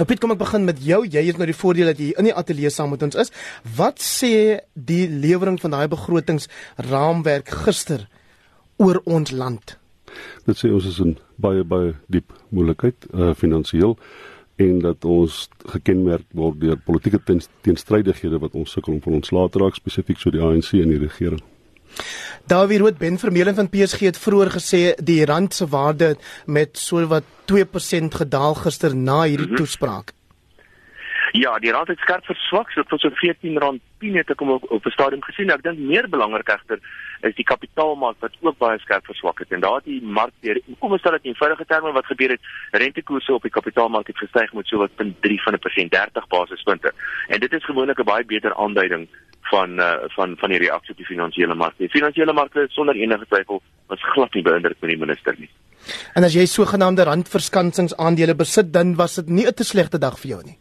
Nou Piet, kom ek begin met jou. Jy het nou die voordeel dat jy in die ateljee saam met ons is. Wat sê die lewering van daai begrotingsraamwerk gister oor ons land? Dit sê ons is in baie baie diep moeilikheid uh finansiëel en dat ons gekenmerk word deur politieke teenstrydighede wat ons sukkel om van ons laat raak spesifiek so die ANC en die regering. Dawie Rood Ben Vermeulen van PSG het vroeër gesê die rand se waarde met so wat 2% gedaal gister na hierdie mm -hmm. toespraak. Ja, die rand het skerp verswak, so tot so R14.10 het ek hom op, op 'n stadium gesien. Ek dink meer belangrik egter is die kapitaalmark wat ook baie skerp verswak het. En daar het die mark weer kom ons stel dit in eenvoudige terme wat gebeur het, rentekoerse op die kapitaalmark het gestyg met so wat 0.3 van 'n persent, 30 basispunte. En dit is gewoonlik 'n baie beter aanduiding van uh, van van die reaksie op die finansiële markte. Die finansiële markte sonder enige twyfel was glad nie beïndruk met die minister nie. En as jy sogenaamde randverskansingaandele besit, dan was dit nie 'n te slegte dag vir jou nie.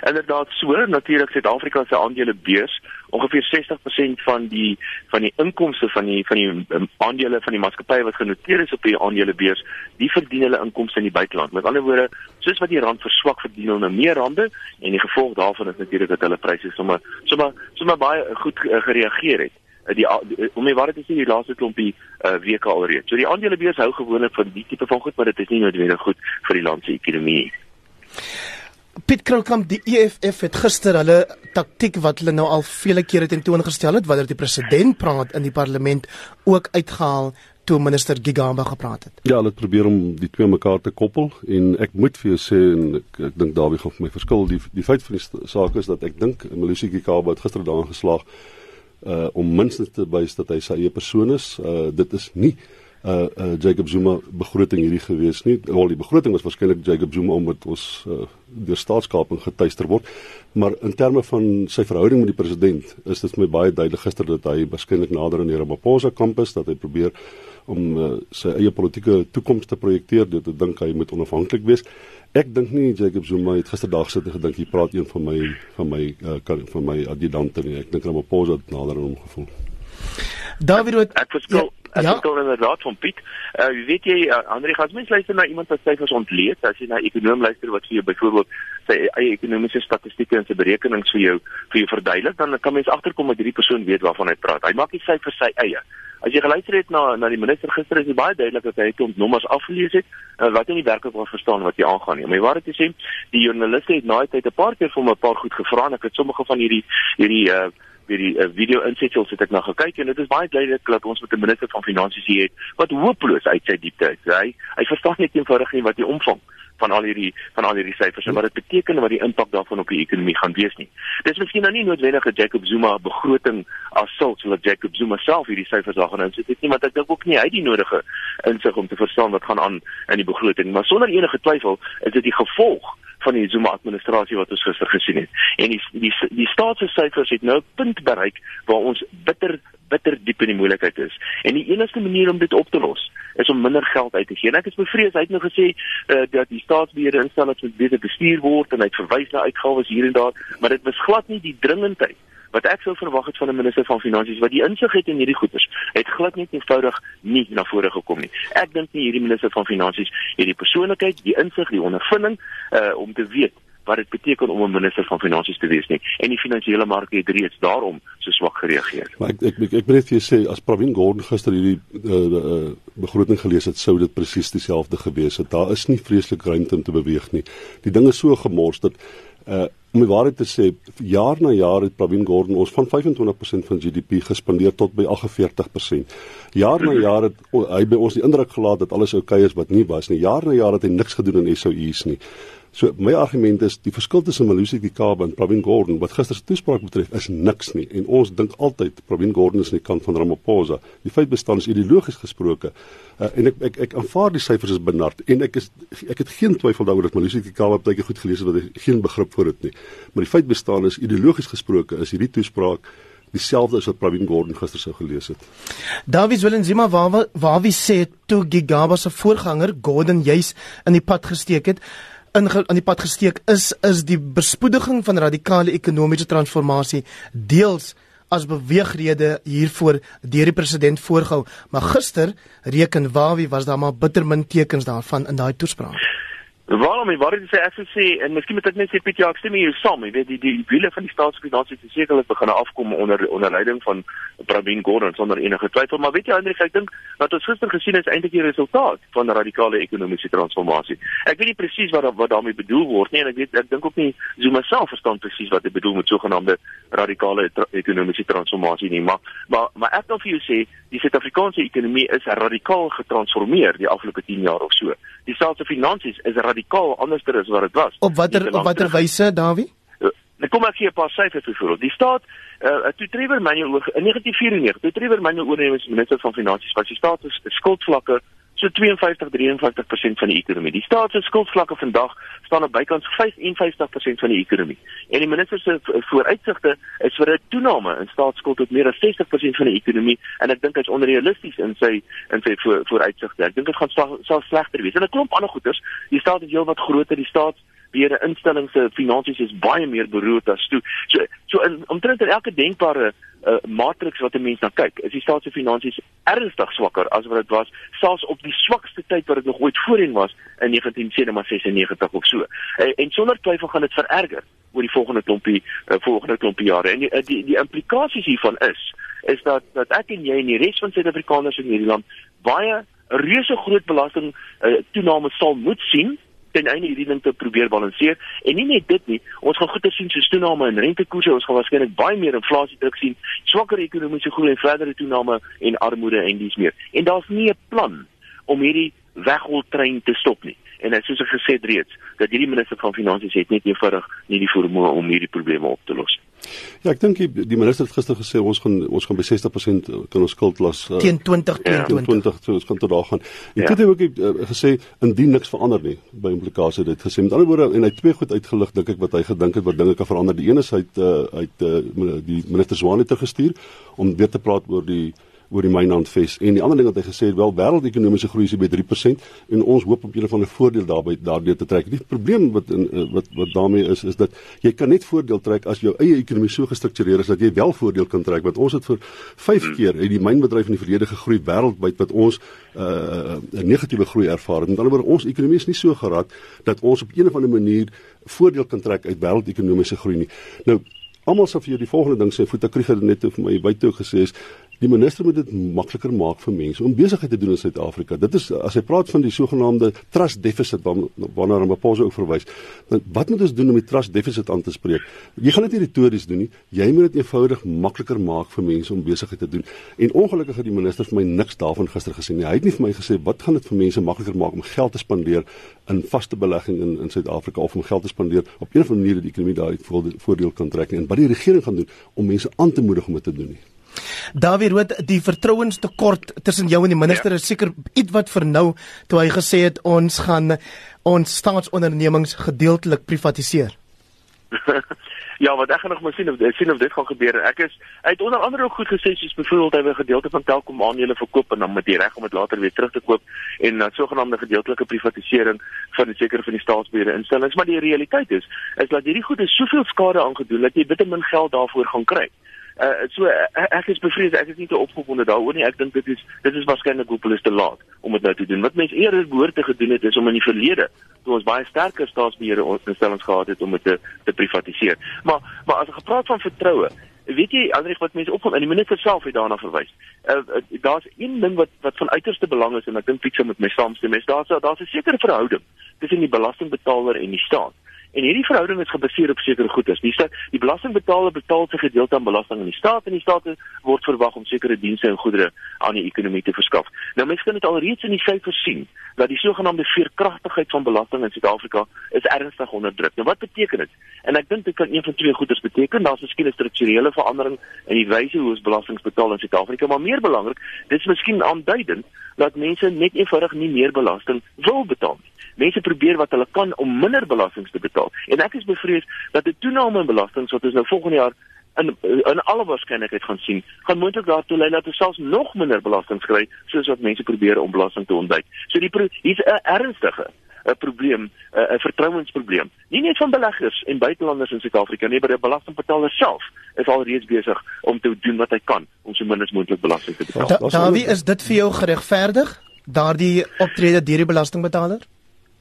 Inderdaad so, natuurlik Suid-Afrika se aandelebeurs, ongeveer 60% van die van die inkomste van die van die um, aandele van die maatskappye wat genoteer is op die aandelebeurs, die verdien hulle inkomste in die buiteland. Met ander woorde, soos wat die rand verswak, verdien hulle meer rande en die gevolg daarvan is natuurlik dat hulle pryse sommer sommer sommer baie goed uh, gereageer het uh, die om my waarheid te sê die laaste klompie uh, weke alreeds. So die aandelebeurs hou gewoonlik van die tipe van goed, maar dit is nie noodwendig goed vir die land se ekonomie nie. Piet Kroukamp die EFF het gister hulle taktik wat hulle nou al vele kere tentoongestel het wanneer die president praat in die parlement ook uitgehaal toe minister Gigamba gepraat het. Ja, hulle het probeer om die twee mekaar te koppel en ek moet vir jou sê en ek, ek dink Dawie gaan vir my verskil die die feit van die saak is dat ek dink Malusi Gigamba het gister daarin geslaag uh om minstens te wys dat hy sy eie persoon is. Uh dit is nie uh, uh Jacob Zuma begroting hierdie gewees nie. Al die begroting was waarskynlik Jacob Zuma omdat ons uh, deur staatskaping getuister word. Maar in terme van sy verhouding met die president is dit vir my baie duidelik gister dat hy waarskynlik nader aan die Ramaphosa kampus dat hy probeer om uh, sy eie politieke toekoms te projekteer deur te dink hy moet onafhanklik wees. Ek dink nie Jacob Zuma het gisterdag sit en gedink hy praat een van my van my uh, van my adjudante nie. Ek dink Ramaphosa het nader aan hom gevoel. David, ek verskil ja. Ek ja? het inderdaad van Piet. Uh weet jy uh, Andri gaan mens luister na iemand wat syfers ontleed, as jy na 'n ekonom luister wat vir jou byvoorbeeld sy eie ekonomiese statistieke en sy berekenings vir jou vir jou verduidelik, dan kan mens agterkom dat hierdie persoon weet waarvan hy praat. Hy maak nie syfers sy eie. As jy geluister het na na die minister gister is dit baie duidelik dat hy het nommers afgelees het uh, wat hy nie werklik wil verstaan wat hier aangaan nie. Maar waar dit is, die joernaliste het naai tyd 'n paar keer vir hom 'n paar goed gevra en ek het sommige van hierdie hierdie uh by die uh, video insetsels het ek na gekyk en dit is baie duidelik dat ons met 'n minister van finansies hier het wat hopeloos uit sy diepte is. Hy hy verstaan net eenvoudig nie wat die omvang van al hierdie van al hierdie syfers en wat dit beteken en wat die impak daarvan op die ekonomie gaan wees nie. Dis miskien nou nie noodwendig 'n Jacob Zuma begroting as sulks wat Jacob Zuma self hierdie syfers daar gaan insit nie, want ek dink ook nie hy het die nodige insig om te verstaan wat gaan aan in die begroting, maar sonder enige twyfel is dit die gevolg van die Zuma administrasie wat ons gister gesien het. En die die die staatssyfers het nou 'n punt bereik waar ons bitter bitter diep in die moeilikheid is. En die enigste manier om dit op te los is om minder geld uit te gee. En ek is bevrees hy het nou gesê uh, dat die staatsbeheerde instellings moet beter bestuur word en hy het verwys na uitgawes hier en daar, maar dit was glad nie die dringendheid wat ek sou verwag het van 'n minister van finansies wat die insig het in hierdie goeders het glad nie eenvoudig nie na vore gekom nie. Ek dink nie hierdie minister van finansies het die persoonlikheid, die insig, die ondervinding uh om te weet wat dit beteken om 'n minister van finansies te wees nie. En die finansiële mark het reeds daarom so swak gereageer. Maar ek ek ek, ek wil net vir jou sê as Pravin Gordhan gister hierdie uh, uh begroting gelees het, sou dit presies dieselfde gewees het. Daar is nie vreeslik ruimte om te beweeg nie. Die ding is so gemors dat uh om die waarheid te sê, jaar na jaar het Pravin Gordhan ons van 25% van GDP gespandeer tot by 48%. Jaar na jaar het hy by ons die indruk gelaat dat alles oukei okay is wat nie was nie. Jaar na jaar het hy niks gedoen in SOU's nie. So my argument is die verskil tussen Malusi Gigaba en Pravin Gordhan wat gister se toespraak betref is niks nie en ons dink altyd Pravin Gordhan is aan die kant van Ramaphosa. Die feit bestaan is ideologies gesproke uh, en ek ek ek aanvaar die syfers is benard en ek is ek het geen twyfel daaroor dat Malusi Gigaba baie goed gelees het hy geen begrip vir dit nie. Maar die feit bestaan is ideologies gesproke is hierdie toespraak dieselfde as wat Pravin Gordhan gister sou gelees het. Davies Willensima waar waar wie sê toe Gigaba se voorganger Gordhan juis in die pad gesteek het in aan die pad gesteek is is die bespoediging van radikale ekonomiese transformasie deels as beweegrede hiervoor deur die president voorgehou. Maar gister reken Wawi was daar maar bitter min tekens daarvan in daai toespraak Waarom jy waar dit sê ek sê en miskien moet ek net sê Pieter, ek stem hier saam, jy weet die die wiele van die staatsfinansies het sekerlik begin afkom onder onder leiding van Pravin Gordhan sonder enige twyfel, maar weet jy Hendrik, ek dink wat ons gister gesien het is eintlik die resultaat van radikale ekonomiese transformasie. Ek weet nie presies wat wat daarmee bedoel word nie en ek weet ek dink ook nie Zuma self verstaan presies wat hy bedoel met sogenaamde radikale tra ekonomiese transformasie nie, maar maar maar ek wil vir jou sê die Suid-Afrikaanse ekonomie is radikaal getransformeer die afgelope 10 jaar of so. Die staatsfinansies is radikaal radikaal anderster as wat dit was. Op watter op watter wyse, Dawie? Nou uh, kom ek gee 'n paar syfers vir Die staat uh, toe Trevor Manuel in 1994, toe Trevor Manuel oorneem as minister van finansies, was die staat se skuldvlakke so 52-53% van die ekonomie. Die staat se skuldvlakke vandag staan op bykans 55% van die ekonomie. En die minister se vooruitsigte is vir 'n toename in staatsskuld tot meer as 60% van die ekonomie en ek dink hy's onrealisties in sy in sy voor, vooruitsigte. Ek dink dit gaan sal slegter wees. En 'n klomp ander goeters, die staat is heelwat groter, die staat weer 'n instelling se finansies is baie meer beroerd as toe. So so in omtrent in elke denkbare uh, matriks wat 'n mens na kyk, is die staat se finansies ernstig swakker as wat dit was selfs op die swakste tyd wat dit nog ooit voorheen was in 1996 of so. Uh, en sonder twyfel gaan dit vererger oor die volgende klompie uh, volgende klompie jare. En die uh, die, die implikasies hiervan is is dat dat ek en jy en die res van Suid-Afrikaners in hierdie land baie reuse groot belasting uh, toename sal moet sien ten einde hierdie ding te probeer balanseer. En nie net dit nie ons gaan goeie sien soos toename in rentekoerse ons gaan waarskynlik baie meer inflasie druk sien swakker ekonomiese groei en verdere toename en armoede en dis meer. En daar's nie 'n plan om hierdie wegroltrein te stop nie. En soos ek gesê het reeds dat hierdie minister van finansies het net eenvoudig nie die vermoë om hierdie probleme op te los nie Ja, ek dink die, die minister het gister gesê ons gaan ons gaan by 60% kan ons skuld las uh, teen 2022 20 so ons gaan tot daar gaan. En ja. toe het hy ook uh, gesê indien niks verander nie by implikasie dit gesê. Met ander woorde en hy het twee goed uitgelig dink ek wat hy gedink het wat dinge kan verander. Die een is hy het uh, uit uh, die minister Zwane te gestuur om weer te praat oor die oor die mynlandves en die ander ding wat hy gesê het wel wêreldekonomiese groei is by 3% en ons hoop op 'n van 'n voordeel daarbey daardeur te trek. Die probleem wat in eh, wat wat daarmee is is dat jy kan net voordeel trek as jou eie ekonomie so gestruktureer is dat jy wel voordeel kan trek want ons het vir 5 hmm. keer uit die mynbedryf in die verlede gegroei wêreldwyd wat ons uh, eh, 'n uh, negatiewe groei ervaar het. Met ander woorde ons ekonomie is nie so geraak dat ons op 'n of ander manier voordeel kan trek uit wêreldekonomiese groei nie. Nou Almal sou vir jou die volgende ding sê, Futa Krieger het net vir my buite gesê is Die minister moet dit makliker maak vir mense om besigheid te doen in Suid-Afrika. Dit is as hy praat van die sogenaamde trust deficit waarna hom Maposa ook verwys. Dan wat moet ons doen om die trust deficit aan te spreek? Jy gaan dit nie retories doen nie. Jy moet dit eenvoudig makliker maak vir mense om besigheid te doen. En ongelukkig het die minister vir my niks daarvan gister gesê nie. Hy het nie vir my gesê wat gaan dit vir mense makliker maak om geld te spandeer in vaste belegging in in Suid-Afrika of om geld te spandeer op 'n of ander manier dat die ekonomie daaruit voordeel kan trek nie. En wat die regering gaan doen om mense aan te moedig om dit te doen nie. Dawie Rood, die vertrouenstekort tussen jou en die minister ja. is seker ietwat vernou toe hy gesê het ons gaan ons staatsondernemings gedeeltelik privatiseer. ja, wat ek gaan nog maar sien of sien of dit gaan gebeur. Ek is hy het onder andere ook goed gesê soos byvoorbeeld hy wil gedeelte van Telkom aandele verkoop en dan met die reg om dit later weer terug te koop en 'n uh, sogenaamde gedeeltelike privatisering van die sekere van die staatsbeheerde instellings. Maar die realiteit is is dat hierdie goed is soveel skade aangedoen dat jy bitter min geld daarvoor gaan kry. Uh, so uh, ek is bevrees ek is nie te opgewonde daaroor nie. Ek dink dit is dit is waarskynlik hopeloos te laat om dit nou te doen. Wat mense eerder behoort te gedoen het is om in die verlede toe ons baie sterker staatsbeheer instellings gehad het om dit te, te privatiseer. Maar maar as ek gepraat van vertroue weet jy Andrieg wat mense opkom en die minister self het daarna verwys. Uh, uh, daar's een ding wat wat van uiterste belang is en ek dink Piet sou met my saamstem is daar's daar's 'n sekere verhouding tussen die belastingbetaler en die staat En hierdie verhouding is gebaseer op sekere goederes. Die die belastingbetaler betaal sy gedeelte aan belasting aan die staat en die staat word verwag om sekere dienste en goedere aan die ekonomie te verskaf. Nou mense kan dit alreeds in die syfers sien dat die sogenaamde veerkragtigheid van belasting in Suid-Afrika is ernstig onderdruk. Nou wat beteken dit? En ek dink dit kan een van twee goederes beteken. Daar's miskien 'n strukturele verandering in die wyse hoe ons belasting betaal in Suid-Afrika, maar meer belangrik, dit is miskien aanduidend dat mense net eenvoudig nie meer belasting wil betaal nie. Mense probeer wat hulle kan om minder belasting te betaal. En ek is bevrees dat die toename in belasting wat ons nou volgende jaar in in alle waarskynlikheid gaan sien, gaan moontlik daartoe lei dat ons selfs nog minder belasting kry soos wat mense probeer om belasting te ontduik. So die hier's 'n ernstige 'n probleem, 'n vertrouensprobleem. Nie net van beleggers en buitelanders in Suid-Afrika nie, maar die belastingbetaler self is alreeds besig om te doen wat hy kan om so min as moontlik belasting te betaal. Da, Davie, is dit vir jou geregverdig? Daardie optrede deur die belastingbetaler?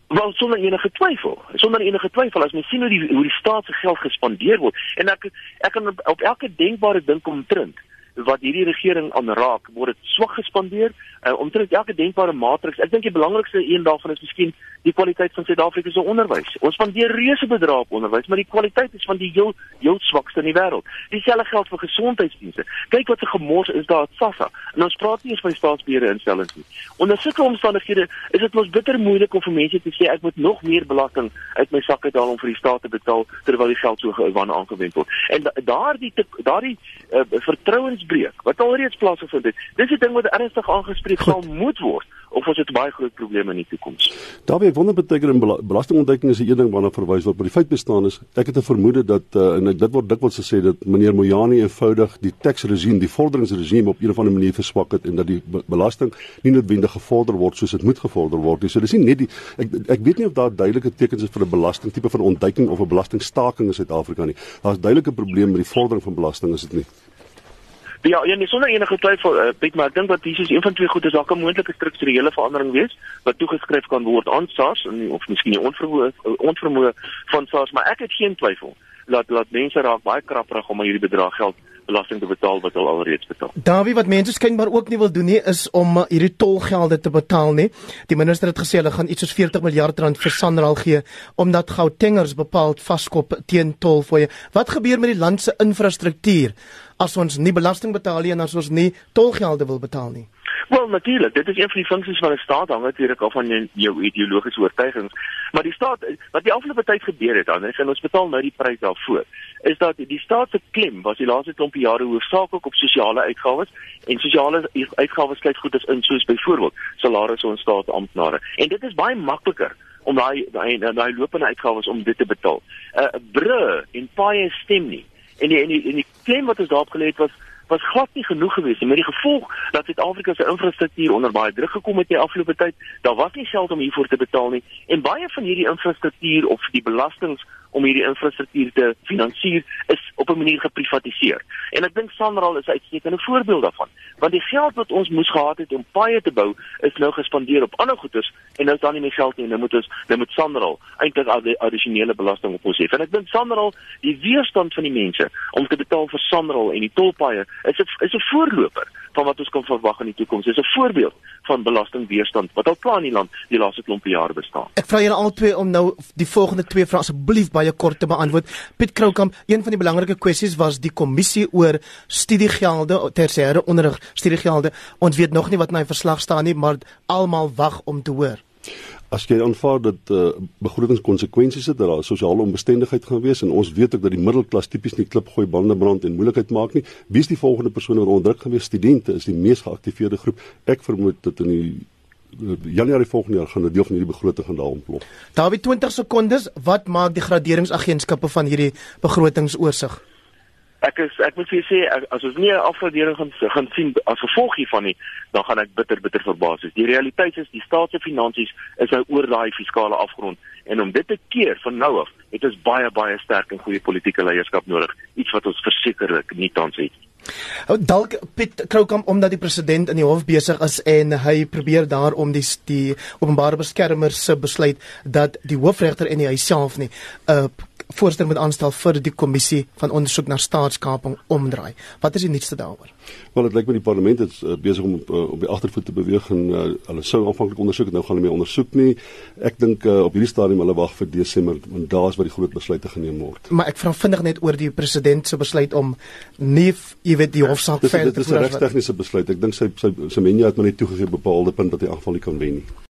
Wel sonder enige twyfel. Sonder enige twyfel as mens sien hoe die hoe die staat se geld gespandeer word en ek ek kan op elke denkbare ding kom trink wat hierdie regering aanraak word dit swak gespandeer uh, omtrent elke denkbare matriks. Ek dink die belangrikste een daarvan is miskien die kwaliteit van Suid-Afrika se onderwys. Ons spandeer reuse bedrae op onderwys, maar die kwaliteit is van die heel heel swakste in die wêreld. Dieselfde geld vir gesondheidsdienste. Kyk wat 'n gemors is daar at SASSA. En ons praat nie eens van die staatsbeheerde instellings nie. Onder sulke omstandighede is dit mos bitter moeilik om vir mense te sê ek moet nog meer belasting uit my sak uithaal om vir die staat te betaal terwyl die geld so gewan aangewend word. En daardie daardie uh, vertrouensbreuk wat alreeds plaasgevind het, dis 'n ding wat ernstig aangespreek sal moet word of ons het baie groot probleme in die toekoms. Daarbey ek wonder beteken in belastingontduiking is 'n ding waarna verwys word, maar die feit bestaan is ek het 'n vermoede dat uh, en dit word dikwels gesê dat meneer Mojani eenvoudig die tax-regime, die vorderingsregime op 'n of ander manier verswak het en dat die belasting nie noodwendig gevorder word soos dit moet gevorder word nie. So dis nie net die ek ek weet nie of daar duidelike tekens is vir 'n belasting tipe van ontduiking of 'n belastingstaking in Suid-Afrika nie. Daar's duidelike probleme met die vordering van belasting is dit nie. Ja, ja, nee, sonder enige twyfel, uh, Piet, maar ek dink wat hier is een van twee goed is daar 'n moontlike strukturele verandering wees wat toegeskryf kan word aan SARS en of miskien die onvermoë uh, onvermoë van SARS, maar ek het geen twyfel dat dat mense raak baie kraprig om hierdie bedrag geld belasting te betaal wat hulle alreeds betaal. Dawie wat mense skynbaar ook nie wil doen nie is om uh, hierdie tolgelde te betaal nie. Die minister het gesê hulle gaan iets soos 40 miljard rand vir Sanral gee omdat Gautengers bepaald vaskop teen tolfooie. Wat gebeur met die land se infrastruktuur? as ons nie belasting betaal nie en as ons nie tolgelde wil betaal nie. Wel natuurlik, dit is een van die funksies van 'n staat hang natuurlik af van jou ideologiese oortuigings. Maar die staat wat die afgelope tyd gebeur het, dan en ons betaal nou die prys daarvoor, is dat die staat se klem was die laaste klompie jare hoofsaaklik op sosiale uitgawes en sosiale uitgawes sluit goed as in soos byvoorbeeld salarisse aan staatsamptenare. En dit is baie makliker om daai daai daai lopende uitgawes om dit te betaal. 'n uh, Bru en paie stem nie en die en die, en die klem wat ons daarop gelê het was was glad nie genoeg geweest nie met die gevolg dat Suid-Afrika se infrastruktuur onder baie druk gekom het die afgelope tyd. Daar was nie geld om hiervoor te betaal nie en baie van hierdie infrastruktuur of die belastings om hierdie infrastruktuur te finansier is op 'n manier geprivatiseer. En ek dink Sanral is uitstekende voorbeeld daarvan, want die geld wat ons moes gehad het om paaie te bou, is nou gespandeer op ander goederes en nou is daar nie meer geld nie. Nou moet ons nou moet Sanral eintlik al die addisionele belasting op ons hê. En ek dink Sanral, die weerstand van die mense om te betaal vir Sanral en die tolpaaie is 'n is 'n voorloper van wat ons kan verwag in die toekoms. Dit is 'n voorbeeld van belastingweerstand wat al klaar in die land die laaste klompie jare bestaan. Ek vra julle albei om nou die volgende twee vrae asseblief baie kort te beantwoord. Piet Kroukamp, een van die belangrike kwessies was die kommissie oor studiegelde, tersiêre onderrig studiegelde. Ons weet nog nie wat in hy verslag staan nie, maar almal wag om te hoor. As jy aanvaar dat uh, begrotingskonsekwensies het dat daar sosiale onbestendigheid gaan wees en ons weet ook dat die middelklas tipies nie klip gooi bande brand en moeilikheid maak nie, wie is die volgende persone wat onderdruk gaan wees? Studente is die mees geaktiveerde groep. Ek vermoed dat in die eh, Januarie volgende jaar gaan 'n deel van hierdie begroting gaan daar ontplof. Het 20 sekondes, wat maak die graderingsagentskappe van hierdie begrotingsoorsig? Ek is ek moet vir julle sê as ons nie 'n afgradering gaan gaan sien as gevolg hiervan nie, dan gaan ek bitter bitter verbaas wees. Die realiteit is die staat se finansies is nou oor daai fiskale afgrond en om dit te keer van nou af, het ons baie baie sterk en goeie politieke leierskap nodig, iets wat ons versekerlik nie tans het nie. Oh, dalk Piet Kroukamp omdat die president in die hof besig is en hy probeer daar om die die openbare beskermer se besluit dat die hoofregter en hy self nie 'n uh, voorstel moet aanstel vir die kommissie van ondersoek na staatskaping omdraai. Wat is die nuutste daaroor? Wel, dit lyk my die parlement is uh, besig om uh, op die agtervoet te beweeg en uh, hulle sou aanvanklik ondersoek, nou gaan hulle mee ondersoek nie. Ek dink uh, op hierdie stadium hulle wag vir Desember want daar's waar die groot besluite geneem word. Maar ek vra vinnig net oor die president se besluit om nie jy weet die hofsaak verder te voer. Dit is 'n regstegniese besluit. Ek dink sy sy Semenya het maar net toegegee bepaalde punt dat hy aanval nie kan wen nie.